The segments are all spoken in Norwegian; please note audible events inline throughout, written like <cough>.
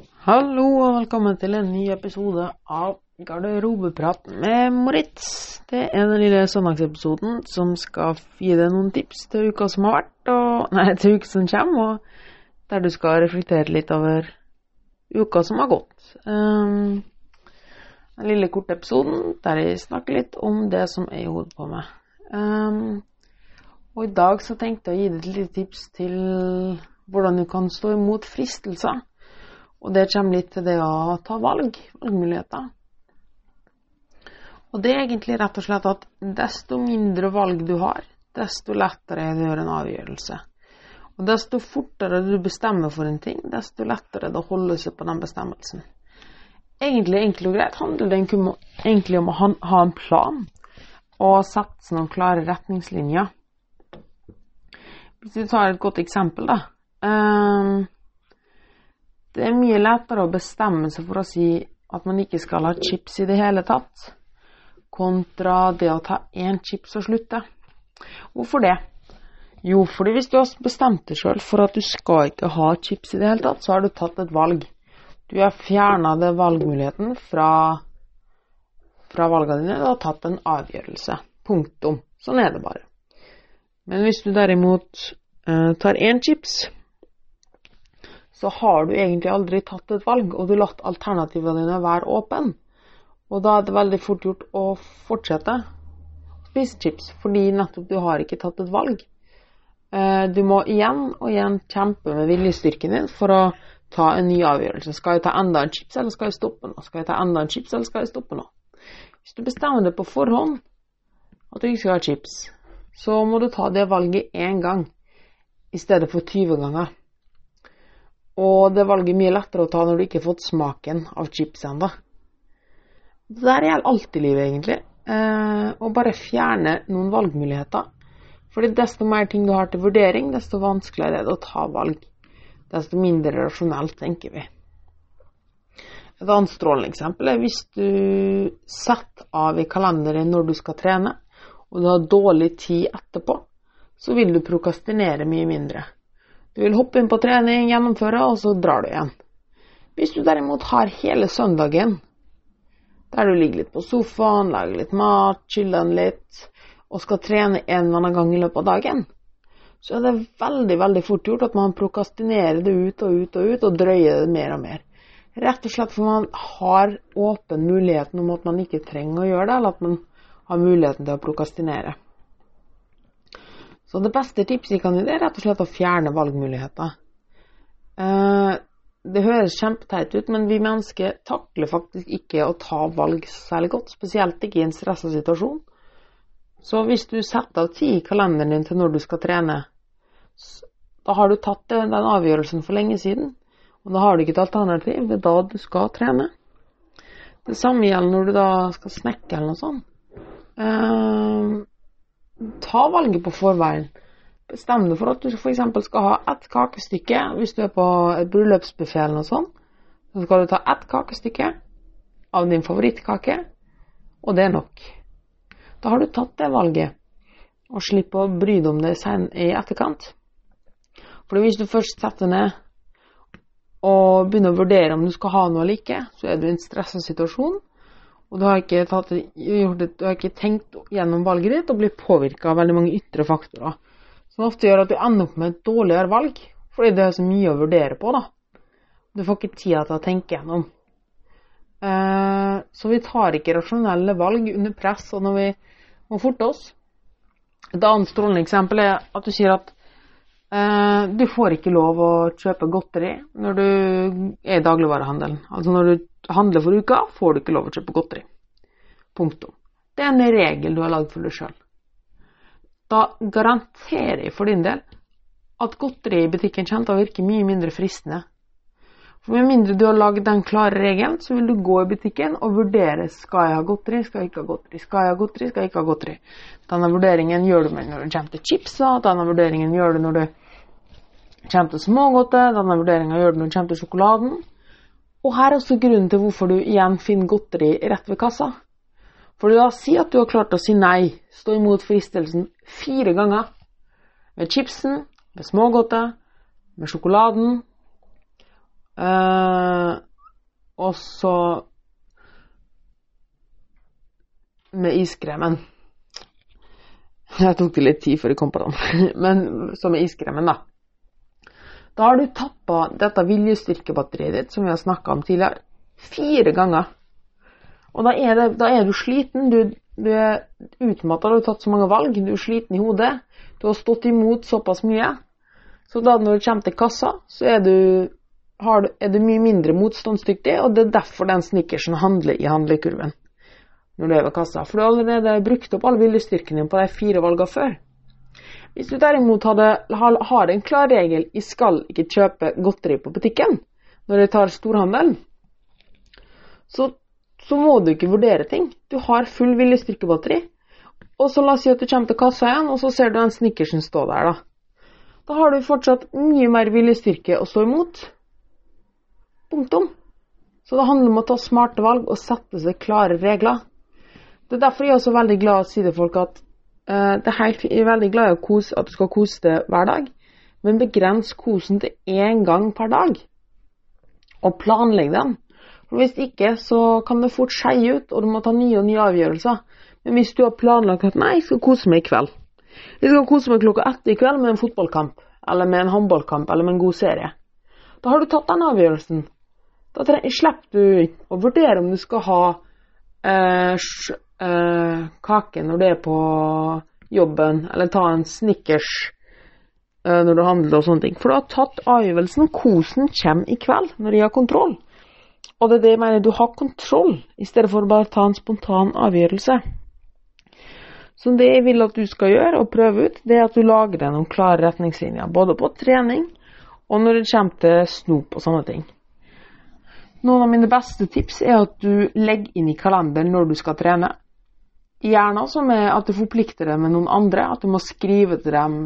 Hallo og velkommen til en ny episode av Garderobeprat med Moritz. Det er den lille søndagsepisoden som skal gi deg noen tips til uka som har vært, og nei, til uka som kommer, og der du skal reflektere litt over uka som har gått. Um, den lille korte episoden der jeg snakker litt om det som er i hodet på meg. Um, og i dag så tenkte jeg å gi deg et lite tips til hvordan du kan stå imot fristelser. Og det kommer litt til det å ta valg, valgmuligheter. Og det er egentlig rett og slett at desto mindre valg du har, desto lettere er det å gjøre en avgjørelse. Og desto fortere du bestemmer for en ting, desto lettere er det å holde seg på den bestemmelsen. Egentlig enkelt og greit handler det egentlig om å ha en plan og sette noen klare retningslinjer. Hvis vi tar et godt eksempel, da. Um, det er mye lettere å bestemme seg for å si at man ikke skal ha chips i det hele tatt, kontra det å ta én chips og slutte. Hvorfor det? Jo, fordi hvis du har bestemt deg sjøl for at du skal ikke ha chips i det hele tatt, så har du tatt et valg. Du har fjerna valgmuligheten fra, fra valgene dine og tatt en avgjørelse. Punktum. Sånn er det bare. Men hvis du derimot eh, tar én chips så har du egentlig aldri tatt et valg, og du har latt alternativene dine være åpne. Og da er det veldig fort gjort å fortsette å spise chips, fordi nettopp du har ikke tatt et valg. Du må igjen og igjen kjempe med viljestyrken din for å ta en ny avgjørelse. Skal jeg ta enda en chips, eller skal jeg stoppe nå? Skal jeg ta enda en chips, eller skal jeg stoppe nå? Hvis du bestemmer deg på forhånd at du ikke skal ha chips, så må du ta det valget én gang i stedet for 20 ganger. Og det valget er mye lettere å ta når du ikke har fått smaken av chips ennå. Det der gjelder alltid i livet, egentlig. Eh, bare fjerne noen valgmuligheter. Fordi desto mer ting du har til vurdering, desto vanskeligere er det å ta valg. Desto mindre rasjonelt tenker vi. Et annet strålende eksempel er hvis du setter av i kalenderen når du skal trene, og du har dårlig tid etterpå, så vil du prokastinere mye mindre. Du vil hoppe inn på trening, gjennomføre, og så drar du igjen. Hvis du derimot har hele søndagen der du ligger litt på sofaen, lager litt mat, chiller litt, og skal trene en eller annen gang i løpet av dagen, så er det veldig veldig fort gjort at man prokastinerer det ut og ut og ut, og drøyer det mer og mer. Rett og slett for man har åpen muligheten om at man ikke trenger å gjøre det, eller at man har muligheten til å prokastinere. Så det beste tipset jeg kan gi, er rett og slett å fjerne valgmuligheter. Eh, det høres kjempeteit ut, men vi mennesker takler faktisk ikke å ta valg særlig godt. Spesielt ikke i en stressa situasjon. Så hvis du setter av tid i kalenderen din til når du skal trene, da har du tatt den avgjørelsen for lenge siden. Og da har du ikke et alternativ. Det er da du skal trene. Det samme gjelder når du da skal snekke eller noe sånt. Ta valget på forveien. Bestem deg for at du f.eks. skal ha ett kakestykke hvis du er på et bryllupsbuffé eller noe sånt. Så skal du ta ett kakestykke av din favorittkake, og det er nok. Da har du tatt det valget, og slipper å bry deg om det i etterkant. For hvis du først setter ned og begynner å vurdere om du skal ha noe eller ikke, så er du i en stressa situasjon, og du har ikke, tatt, du har ikke tenkt gjennom valget ditt og blir påvirka av veldig mange ytre faktorer. Som ofte gjør at du ender opp med et dårligere valg, fordi det er så mye å vurdere på. da. Du får ikke tida til å tenke gjennom. Eh, så vi tar ikke rasjonelle valg under press og når vi må forte oss. Et annet strålende eksempel er at du sier at du får ikke lov å kjøpe godteri når du er i dagligvarehandelen. Altså når du handler for uka, får du ikke lov å kjøpe godteri. Punktum. Det er en regel du har lagd for deg sjøl. Da garanterer jeg for din del at godteri i butikken kommer til å virke mye mindre fristende. For Med mindre du har lagd den klare regelen, så vil du gå i butikken og vurdere skal jeg ha godteri, skal jeg ikke ha godteri, skal jeg ha godteri, skal jeg ikke ha godteri. Denne vurderingen gjør du med når du kommer til chipsa, denne vurderingen gjør du når du kommer til smågodtet, denne vurderingen gjør du når du kommer til sjokoladen. Og her er også grunnen til hvorfor du igjen finner godteri rett ved kassa. For du da si at du har klart å si nei, stå imot fristelsen fire ganger. Med chipsen, med smågodtet, med sjokoladen. Eh, og så med iskremen. Jeg tok det litt tid før jeg kom på den, <laughs> men så med iskremen, da. Da har du tappa dette viljestyrkebatteriet ditt, som vi har snakka om tidligere, fire ganger. Og da er, det, da er du sliten, du, du er utmatta, du har tatt så mange valg, du er sliten i hodet. Du har stått imot såpass mye. Så da når du kommer til kassa, så er du, har, er du mye mindre motstandsdyktig, og det er derfor den snickersen handler i handlekurven når du er ved kassa. For du har allerede brukt opp all viljestyrken din på de fire valgene før. Hvis du derimot hadde, har en klar regel i skal ikke kjøpe godteri på butikken når du tar storhandelen, så, så, må du ikke vurdere ting. Du har full viljestyrkebatteri. Og så la oss si at du kommer til kassa igjen, og så ser du den snickersen stå der, da. Da har du fortsatt mye mer viljestyrke å stå imot. Punktum. Så det handler om å ta smarte valg og sette seg klare regler. Det er derfor jeg er også veldig glad å si til folk at det er helt, jeg er veldig glad i kose, at du skal kose deg hver dag, men begrens kosen til én gang per dag. Og planlegg den. For Hvis ikke så kan det fort skeie ut, og du må ta nye og nye avgjørelser. Men hvis du har planlagt at nei, jeg skal kose meg i kveld Jeg skal kose meg klokka ett i kveld med en fotballkamp, eller med en håndballkamp, eller med en god serie. Da har du tatt den avgjørelsen. Da slipper du å vurdere om du skal ha eh, eh, kake når du er på jobben, eller ta en Snickers eh, når du handler og sånne ting. For du har tatt avgjørelsen. Kosen kommer i kveld, når de har kontroll. Og det er det jeg mener, du har kontroll, i stedet for å bare ta en spontan avgjørelse. Så det jeg vil at du skal gjøre, og prøve ut, det er at du lager deg noen klare retningslinjer. Både på trening og når det kommer til snop og sånne ting. Noen av mine beste tips er at du legger inn i kalenderen når du skal trene. Gjerne også med at du forplikter deg med noen andre, at du må skrive til dem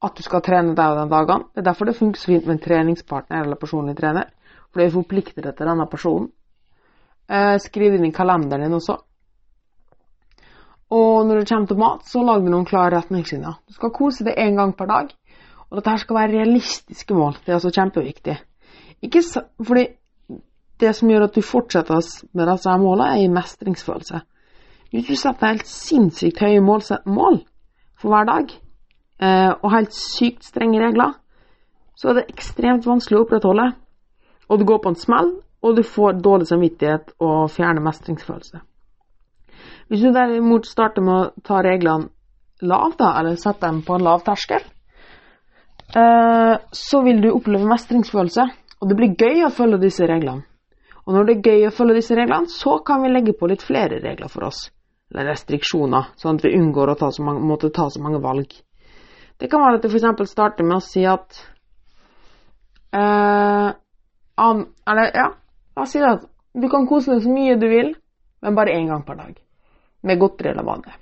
at du skal trene deg og den dagen. Det er derfor det funker så fint med en treningspartner eller personlig trener. Fordi du forplikter deg til denne personen. Eh, skriv inn i kalenderen din også. Og når det kommer til mat, så lag du noen klare retningslinjer. Du skal kose deg én gang per dag. Og dette skal være realistiske mål. Det er altså kjempeviktig. Ikke fordi det som gjør at du fortsetter med disse målene, er mestringsfølelse. Hvis du setter helt sinnssykt høye mål, mål for hver dag, eh, og helt sykt strenge regler, så er det ekstremt vanskelig å opprettholde. Og du går på en smell, og du får dårlig samvittighet og fjerner mestringsfølelse. Hvis du derimot starter med å ta reglene lavt, eller sette dem på en lav terskel, eh, så vil du oppleve mestringsfølelse, og det blir gøy å følge disse reglene. Og når det er gøy å følge disse reglene, så kan vi legge på litt flere regler for oss eller restriksjoner, sånn at vi unngår å ta mange, måtte ta så mange valg. Det kan være at du f.eks. starter med å si at uh, an, Eller ja, la oss si at du kan kose deg så mye du vil, men bare én gang per dag. Med godteri eller vanlig.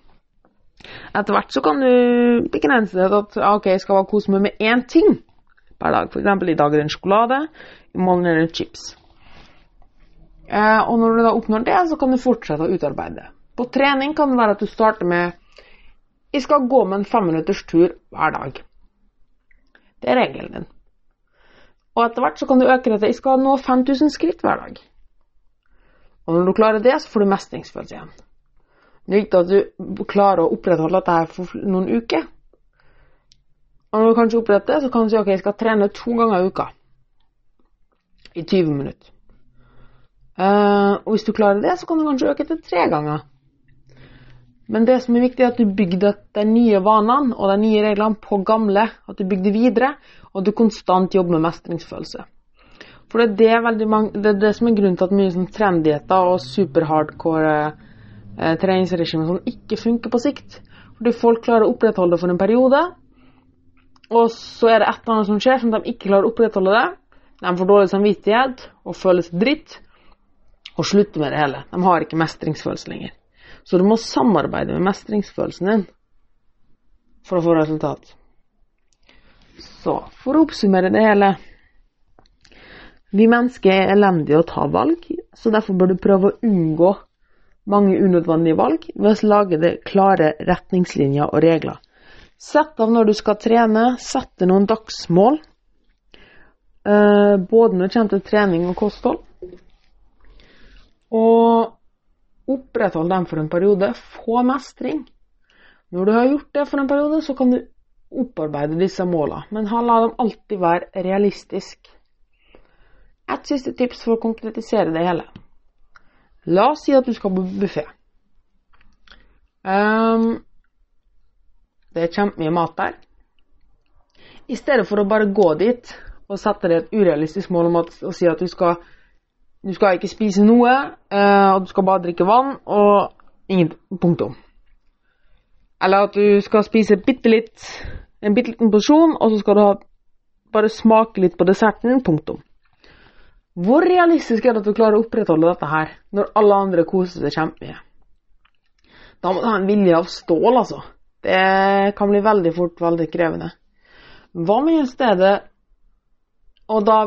Etter hvert så kan du begrense det til at ok, jeg skal kose meg med én ting per dag. F.eks. i dag er det en sjokolade, i morgen er det chips. Eh, og når du da oppnår det, så kan du fortsette å utarbeide. På trening kan det være at du starter med Jeg skal gå med en femminutters tur hver dag. Det er regelen din. Og etter hvert så kan du øke det til jeg skal nå 5000 skritt hver dag. Og når du klarer det, så får du mestringsfølelse igjen. Det er viktig at du klarer å opprettholde dette her for noen uker. Og når du kanskje oppretter det, så kan du si ok, jeg skal trene to ganger i uka. I 20 minutter. Uh, og hvis du klarer det, så kan du kanskje øke til tre ganger. Men det som er viktig, er at du bygger de nye vanene og de nye reglene på gamle. At du bygger videre, og at du konstant jobber med mestringsfølelse. For det er det, mange, det, er det som er grunnen til at mye sånn trenddietter og superhardcore eh, treningsregimer sånn ikke funker på sikt. Fordi folk klarer å opprettholde det for en periode, og så er det et eller annet som skjer som de ikke klarer å opprettholde det. De får dårlig samvittighet og føles dritt, og slutte med det hele. De har ikke mestringsfølelse lenger. Så du må samarbeide med mestringsfølelsen din for å få resultat. Så for å oppsummere det hele Vi mennesker er elendige å ta valg, så derfor bør du prøve å unngå mange unødvendige valg ved å lage det klare retningslinjer og regler. Sett av når du skal trene, sette noen dagsmål, eh, både når det kommer til trening og kosthold. Og opprettholde dem for en periode. Få mestring. Når du har gjort det for en periode, så kan du opparbeide disse målene. Men la dem alltid være realistiske. Et siste tips for å konkretisere det hele. La oss si at du skal på buffé. Um, det er kjempemye mat der. I stedet for å bare gå dit og sette deg et urealistisk mål om at, og si at du skal, du skal ikke spise noe, uh, og du skal bare drikke vann, og ingen punktum. Eller at du skal spise bitte litt, en bitte liten porsjon, og så skal du ha, bare smake litt på desserten, punktum. Hvor realistisk er det at du klarer å opprettholde dette her, når alle andre koser seg kjempemye? Da må du ha en vilje av stål, altså. Det kan bli veldig fort veldig krevende. Hva med i stedet Og da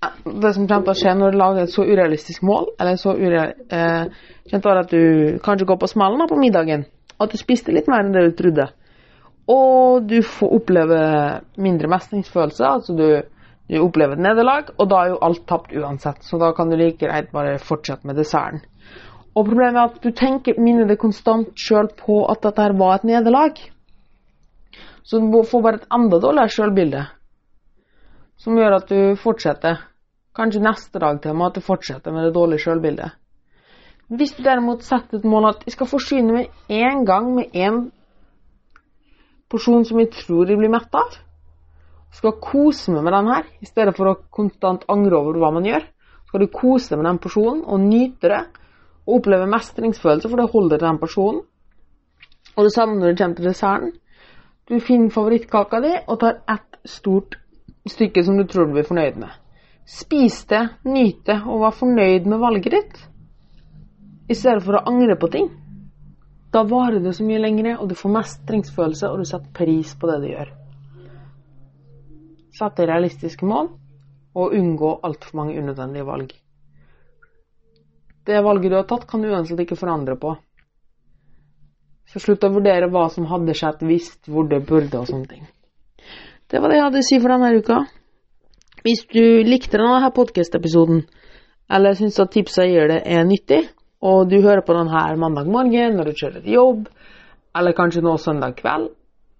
Det som kommer til å skje når du lager et så urealistisk mål, eller så ureal, eh, at du kanskje går på smellen på middagen, at du spiste litt mer enn det du trodde. Og du får oppleve mindre mestringsfølelse, altså du du opplever et nederlag, og da er jo alt tapt uansett. Så da kan du like greit bare fortsette med desserten. Og problemet er at du tenker, minner deg konstant sjøl på at dette her var et nederlag. Så du får bare et enda dårligere sjølbilde. Som gjør at du fortsetter. Kanskje neste dag til med at du fortsetter med det dårlige sjølbildet. Hvis du derimot setter et mål at jeg skal forsyne meg én gang med én porsjon som jeg tror jeg blir mett av, skal kose meg med den her, i stedet for å konstant angre over hva man gjør. Skal du kose deg med den porsjonen og nyte det, og oppleve mestringsfølelse, for det holder til den porsjonen. Og det samme når det kommer til desserten. Du finner favorittkaka di og tar ett stort stykke som du tror du blir fornøyd med. Spis det, nyt det og vær fornøyd med valget ditt, i stedet for å angre på ting. Da varer det så mye lenger, og du får mestringsfølelse, og du setter pris på det du gjør sette realistiske mål og unngå altfor mange unødvendige valg. Det valget du har tatt, kan du uansett ikke forandre på. Så slutt å vurdere hva som hadde skjedd hvis, hvor det burde og sånne ting. Det var det jeg hadde å si for denne uka. Hvis du likte denne podkast-episoden, eller syns at tipsa jeg gir det er nyttig, og du hører på den her mandag morgen når du kjører til jobb, eller kanskje nå søndag kveld,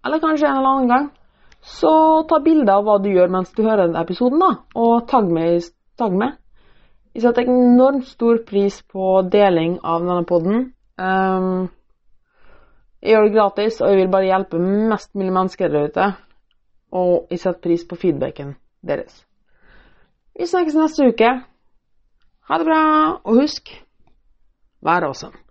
eller kanskje en eller annen gang, så ta bilde av hva du gjør mens du hører denne episoden, da, og tagg meg. Tagg meg. Jeg setter enormt stor pris på deling av denne poden. Um, jeg gjør det gratis, og jeg vil bare hjelpe mest mulig mennesker der ute. Og jeg setter pris på feedbacken deres. Vi snakkes neste uke. Ha det bra, og husk vær awesome.